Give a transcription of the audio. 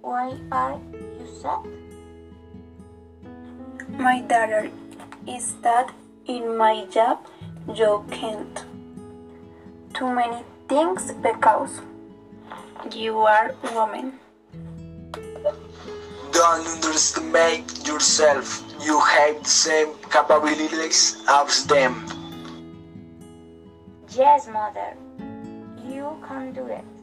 why are you sad My daughter, is that in my job you can't too many things because you are woman. Don't underestimate yourself. You have the same capabilities as them. Yes, mother. You can do it.